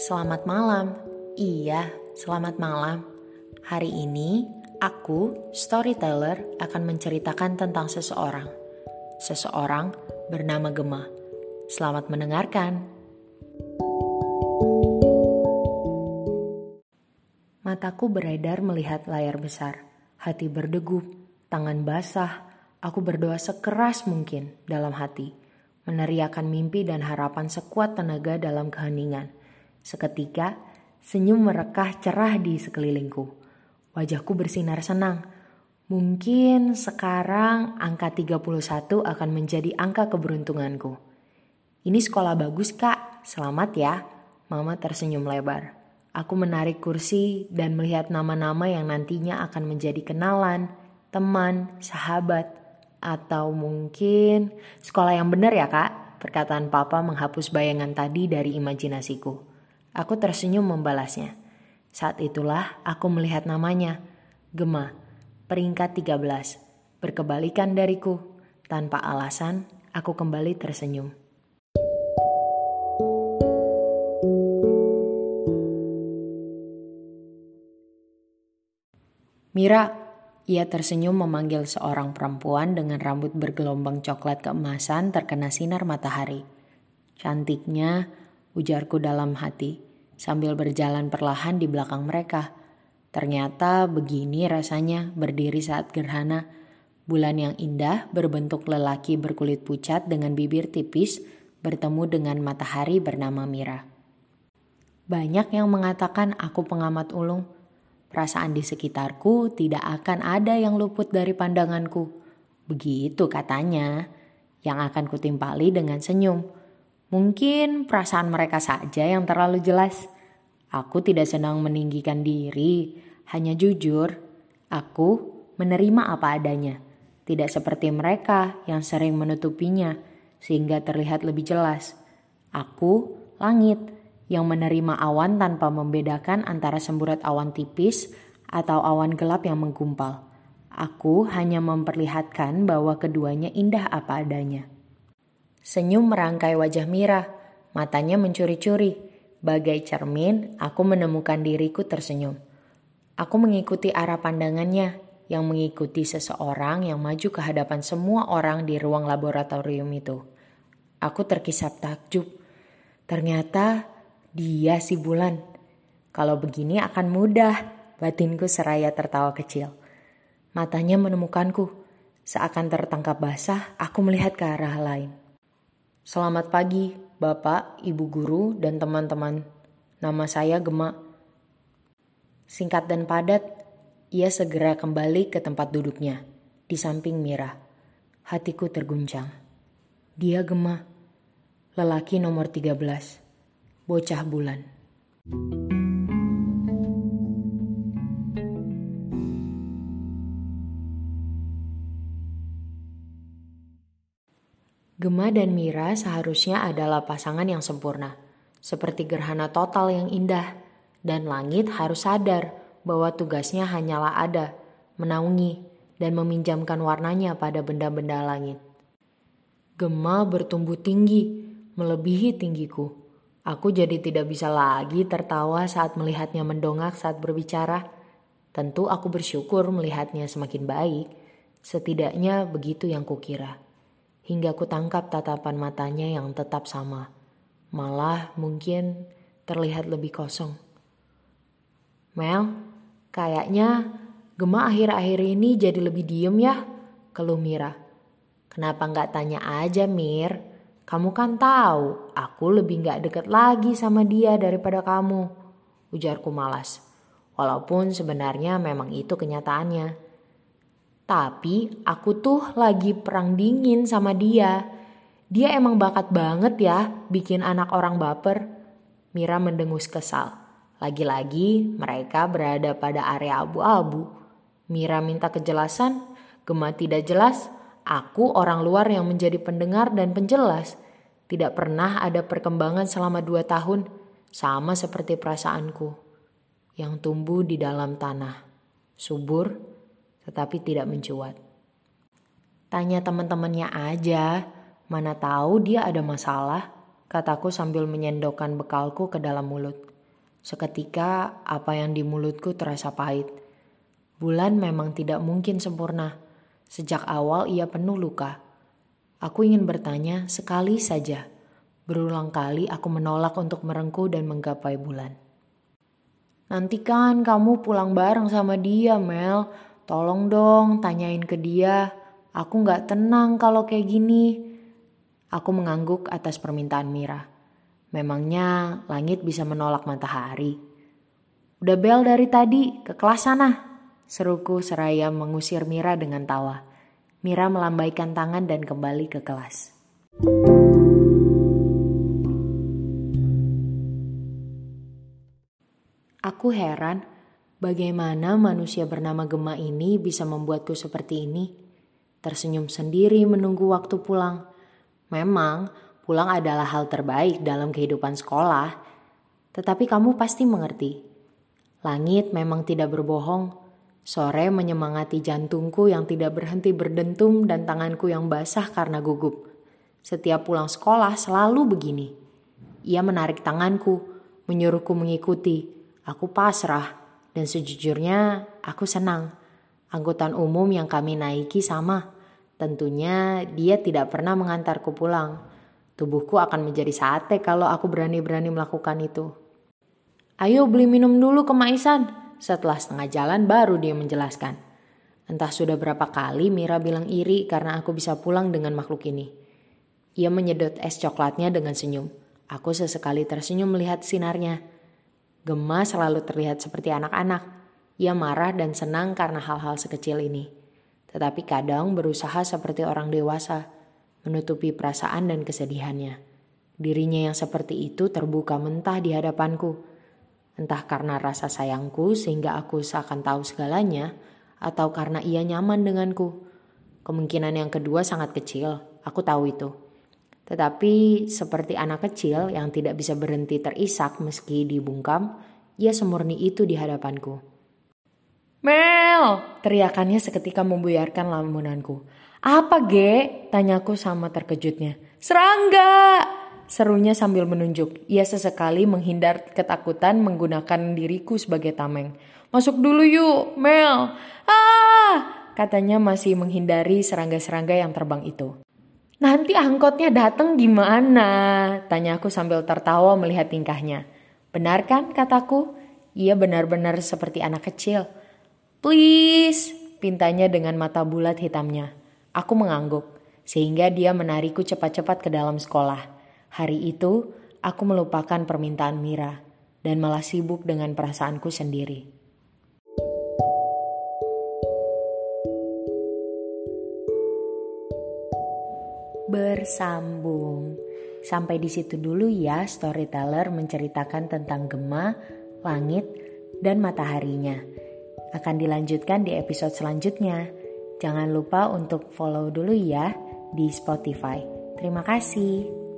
Selamat malam. Iya, selamat malam. Hari ini aku, storyteller, akan menceritakan tentang seseorang. Seseorang bernama Gemma. Selamat mendengarkan. Mataku beredar melihat layar besar. Hati berdegup, tangan basah. Aku berdoa sekeras mungkin dalam hati, meneriakan mimpi dan harapan sekuat tenaga dalam keheningan. Seketika, senyum merekah cerah di sekelilingku. Wajahku bersinar senang. Mungkin sekarang angka 31 akan menjadi angka keberuntunganku. Ini sekolah bagus kak, selamat ya. Mama tersenyum lebar. Aku menarik kursi dan melihat nama-nama yang nantinya akan menjadi kenalan, teman, sahabat, atau mungkin sekolah yang benar ya kak? Perkataan papa menghapus bayangan tadi dari imajinasiku. Aku tersenyum membalasnya. Saat itulah aku melihat namanya. Gema, peringkat 13. Berkebalikan dariku. Tanpa alasan, aku kembali tersenyum. Mira, ia tersenyum memanggil seorang perempuan dengan rambut bergelombang coklat keemasan terkena sinar matahari. Cantiknya, ujarku dalam hati, sambil berjalan perlahan di belakang mereka. Ternyata begini rasanya berdiri saat gerhana. Bulan yang indah berbentuk lelaki berkulit pucat dengan bibir tipis bertemu dengan matahari bernama Mira. Banyak yang mengatakan aku pengamat ulung, Perasaan di sekitarku tidak akan ada yang luput dari pandanganku. Begitu katanya, yang akan kutimpali dengan senyum. Mungkin perasaan mereka saja yang terlalu jelas. Aku tidak senang meninggikan diri, hanya jujur. Aku menerima apa adanya, tidak seperti mereka yang sering menutupinya sehingga terlihat lebih jelas. Aku langit yang menerima awan tanpa membedakan antara semburat awan tipis atau awan gelap yang menggumpal. Aku hanya memperlihatkan bahwa keduanya indah apa adanya. Senyum merangkai wajah Mira, matanya mencuri-curi. Bagai cermin, aku menemukan diriku tersenyum. Aku mengikuti arah pandangannya yang mengikuti seseorang yang maju ke hadapan semua orang di ruang laboratorium itu. Aku terkisap takjub. Ternyata dia si bulan. Kalau begini akan mudah, batinku seraya tertawa kecil. Matanya menemukanku. Seakan tertangkap basah, aku melihat ke arah lain. Selamat pagi, Bapak, Ibu Guru, dan teman-teman. Nama saya Gema. Singkat dan padat, ia segera kembali ke tempat duduknya, di samping Mira. Hatiku terguncang. Dia Gema, lelaki nomor 13 bocah bulan. Gema dan Mira seharusnya adalah pasangan yang sempurna, seperti gerhana total yang indah, dan langit harus sadar bahwa tugasnya hanyalah ada, menaungi, dan meminjamkan warnanya pada benda-benda langit. Gema bertumbuh tinggi, melebihi tinggiku Aku jadi tidak bisa lagi tertawa saat melihatnya mendongak saat berbicara. Tentu aku bersyukur melihatnya semakin baik. Setidaknya begitu yang kukira. Hingga ku tangkap tatapan matanya yang tetap sama. Malah mungkin terlihat lebih kosong. Mel, kayaknya Gema akhir-akhir ini jadi lebih diem ya, keluh Mira. Kenapa nggak tanya aja Mir? Kamu kan tahu, aku lebih gak deket lagi sama dia daripada kamu. Ujarku malas. Walaupun sebenarnya memang itu kenyataannya. Tapi aku tuh lagi perang dingin sama dia. Dia emang bakat banget ya bikin anak orang baper. Mira mendengus kesal. Lagi-lagi mereka berada pada area abu-abu. Mira minta kejelasan, Gema tidak jelas, Aku orang luar yang menjadi pendengar dan penjelas. Tidak pernah ada perkembangan selama dua tahun, sama seperti perasaanku yang tumbuh di dalam tanah, subur tetapi tidak mencuat. Tanya teman-temannya aja, mana tahu dia ada masalah, kataku sambil menyendokkan bekalku ke dalam mulut. Seketika apa yang di mulutku terasa pahit. Bulan memang tidak mungkin sempurna. Sejak awal ia penuh luka. Aku ingin bertanya sekali saja. Berulang kali aku menolak untuk merengkuh dan menggapai bulan. Nanti kan kamu pulang bareng sama dia, Mel. Tolong dong tanyain ke dia. Aku gak tenang kalau kayak gini. Aku mengangguk atas permintaan Mira. Memangnya langit bisa menolak matahari? Udah bel dari tadi, ke kelas sana. Seruku seraya mengusir Mira dengan tawa. Mira melambaikan tangan dan kembali ke kelas. Aku heran bagaimana manusia bernama Gema ini bisa membuatku seperti ini. Tersenyum sendiri menunggu waktu pulang. Memang pulang adalah hal terbaik dalam kehidupan sekolah. Tetapi kamu pasti mengerti. Langit memang tidak berbohong Sore menyemangati jantungku yang tidak berhenti berdentum dan tanganku yang basah karena gugup. Setiap pulang sekolah selalu begini. Ia menarik tanganku, menyuruhku mengikuti. Aku pasrah, dan sejujurnya aku senang. Angkutan umum yang kami naiki sama. Tentunya dia tidak pernah mengantarku pulang. Tubuhku akan menjadi sate kalau aku berani-berani melakukan itu. Ayo beli minum dulu ke Maisan, setelah setengah jalan baru dia menjelaskan. Entah sudah berapa kali Mira bilang iri karena aku bisa pulang dengan makhluk ini. Ia menyedot es coklatnya dengan senyum. Aku sesekali tersenyum melihat sinarnya. Gemma selalu terlihat seperti anak-anak. Ia marah dan senang karena hal-hal sekecil ini. Tetapi kadang berusaha seperti orang dewasa, menutupi perasaan dan kesedihannya. Dirinya yang seperti itu terbuka mentah di hadapanku Entah karena rasa sayangku sehingga aku seakan tahu segalanya, atau karena ia nyaman denganku. Kemungkinan yang kedua sangat kecil, aku tahu itu. Tetapi seperti anak kecil yang tidak bisa berhenti terisak meski dibungkam, ia semurni itu di hadapanku. Mel! Teriakannya seketika membuyarkan lamunanku. Apa ge? Tanyaku sama terkejutnya. Serangga! Serunya sambil menunjuk. Ia sesekali menghindar ketakutan menggunakan diriku sebagai tameng. Masuk dulu yuk, Mel. Ah! Katanya masih menghindari serangga-serangga yang terbang itu. Nanti angkotnya datang gimana? Tanya aku sambil tertawa melihat tingkahnya. Benar kan kataku? Ia benar-benar seperti anak kecil. Please, pintanya dengan mata bulat hitamnya. Aku mengangguk, sehingga dia menariku cepat-cepat ke dalam sekolah. Hari itu, aku melupakan permintaan Mira dan malah sibuk dengan perasaanku sendiri. Bersambung. Sampai di situ dulu ya storyteller menceritakan tentang Gema, langit, dan mataharinya. Akan dilanjutkan di episode selanjutnya. Jangan lupa untuk follow dulu ya di Spotify. Terima kasih.